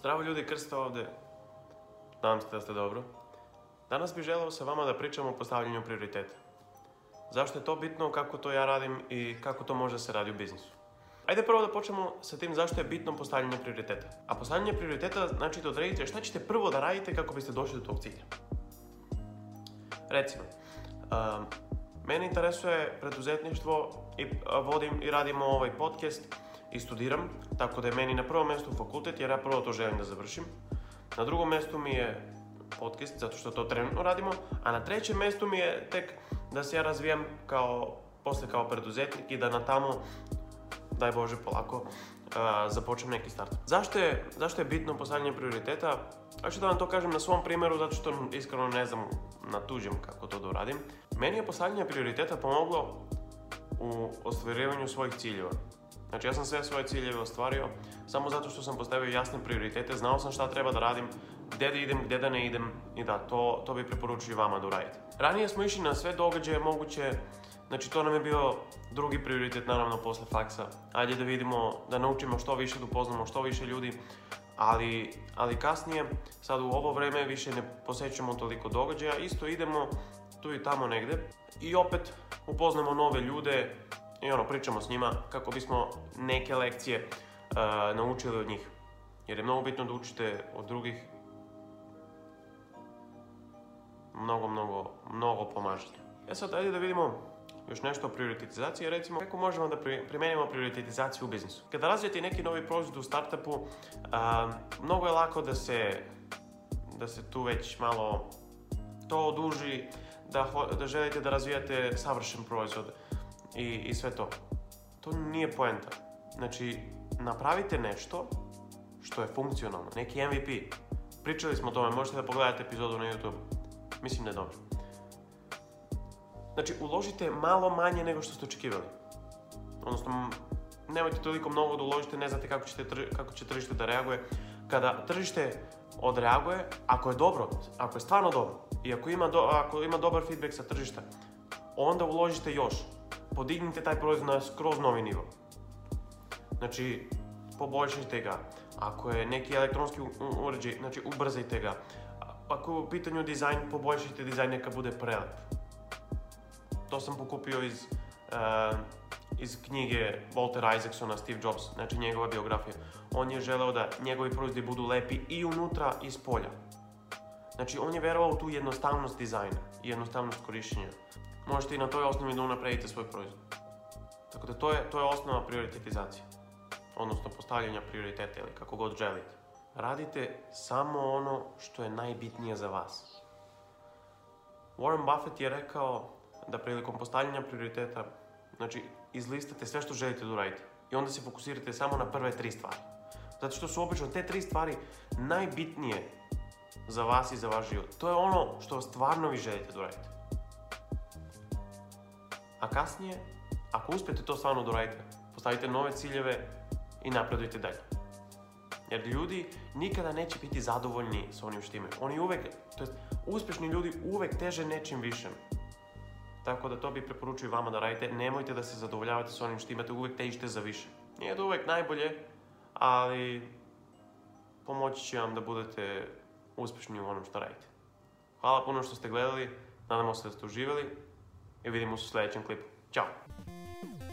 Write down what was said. Zdravo ljudi, Krsta ovdje. Nadam se da ste dobro. Danas bih želeo sa vama da pričamo o postavljanju prioriteta. Zašto je to bitno, kako to ja radim i kako to može se radi u biznisu. Ajde prvo da počnemo sa tim zašto je bitno postavljanje prioriteta. A postavljanje prioriteta znači da odredite šta ćete prvo da radite kako biste došli do tog cilja. Recimo, um, mene interesuje preduzetništvo i vodim i radimo ovaj podcast i studiram, tako da je meni na prvom mjestu fakultet jer ja prvo to želim da završim. Na drugom mjestu mi je podcast zato što to trenutno radimo, a na trećem mjestu mi je tek da se ja razvijam kao, posle kao preduzetnik i da na tamo, daj Bože polako, Uh, započnem neki start. Zašto je, zašto je bitno postavljanje prioriteta? Ja ću da vam to kažem na svom primjeru, zato što iskreno ne znam na tuđem kako to doradim. Meni je postavljanje prioriteta pomoglo u ostvarivanju svojih ciljeva. Znači ja sam sve svoje ciljeve ostvario samo zato što sam postavio jasne prioritete, znao sam šta treba da radim, gdje da idem, gdje da ne idem i da, to, to bi preporučio vama da uradite. Ranije smo išli na sve događaje moguće, znači to nam je bio drugi prioritet naravno posle faksa. Ajde da vidimo, da naučimo što više, da upoznamo što više ljudi, ali, ali kasnije, sad u ovo vreme više ne posećamo toliko događaja, isto idemo tu i tamo negde i opet upoznamo nove ljude, i ono, pričamo s njima kako bismo neke lekcije e, naučili od njih. Jer je mnogo bitno da učite od drugih. Mnogo, mnogo, mnogo pomažete. E sad, ajde da vidimo još nešto o prioritetizaciji, recimo kako možemo da primenimo prioritizaciju u biznisu. Kada razvijete neki novi proizvod u startupu, e, mnogo je lako da se, da se tu već malo to oduži, da, da želite da razvijate savršen proizvod i, i sve to. To nije poenta. Znači, napravite nešto što je funkcionalno, neki MVP. Pričali smo o tome, možete da pogledate epizodu na YouTube. Mislim da je dobro. Znači, uložite malo manje nego što ste očekivali. Odnosno, nemojte toliko mnogo da uložite, ne znate kako, će tržište da reaguje. Kada tržište odreaguje, ako je dobro, ako je stvarno dobro i ako ima, ako ima dobar feedback sa tržišta, onda uložite još podignite taj proizvod na skroz novi nivo. Znači, poboljšajte ga. Ako je neki elektronski uređaj, znači ubrzajte ga. Ako je u pitanju dizajn, poboljšajte dizajn neka bude prelep. To sam pokupio iz, eh, iz knjige Walter Isaacsona Steve Jobs, znači njegova biografija. On je želeo da njegovi proizvodi budu lepi i unutra i s polja. Znači on je verovao u tu jednostavnost dizajna i jednostavnost korištenja možete i na toj osnovi da unaprijedite svoj proizvod. Tako da to je, to je osnova prioritetizacije, odnosno postavljanja prioriteta ili kako god želite. Radite samo ono što je najbitnije za vas. Warren Buffett je rekao da prilikom postavljanja prioriteta, znači izlistate sve što želite da uradite i onda se fokusirate samo na prve tri stvari. Zato što su obično te tri stvari najbitnije za vas i za vaš život. To je ono što stvarno vi želite da uradite. A kasnije, ako uspijete to stvarno doradite, postavite nove ciljeve i napredujte dalje. Jer ljudi nikada neće biti zadovoljni s onim što imaju. Oni uvek, to jest, uspješni ljudi uvek teže nečim višem. Tako da to bi preporučio i vama da radite. Nemojte da se zadovoljavate s onim što imate, uvek težite za više. Nije da uvek najbolje, ali pomoći će vam da budete uspješni u onom što radite. Hvala puno što ste gledali, nadamo se da ste uživali. e vedremo su Sledge um clip. Tchau.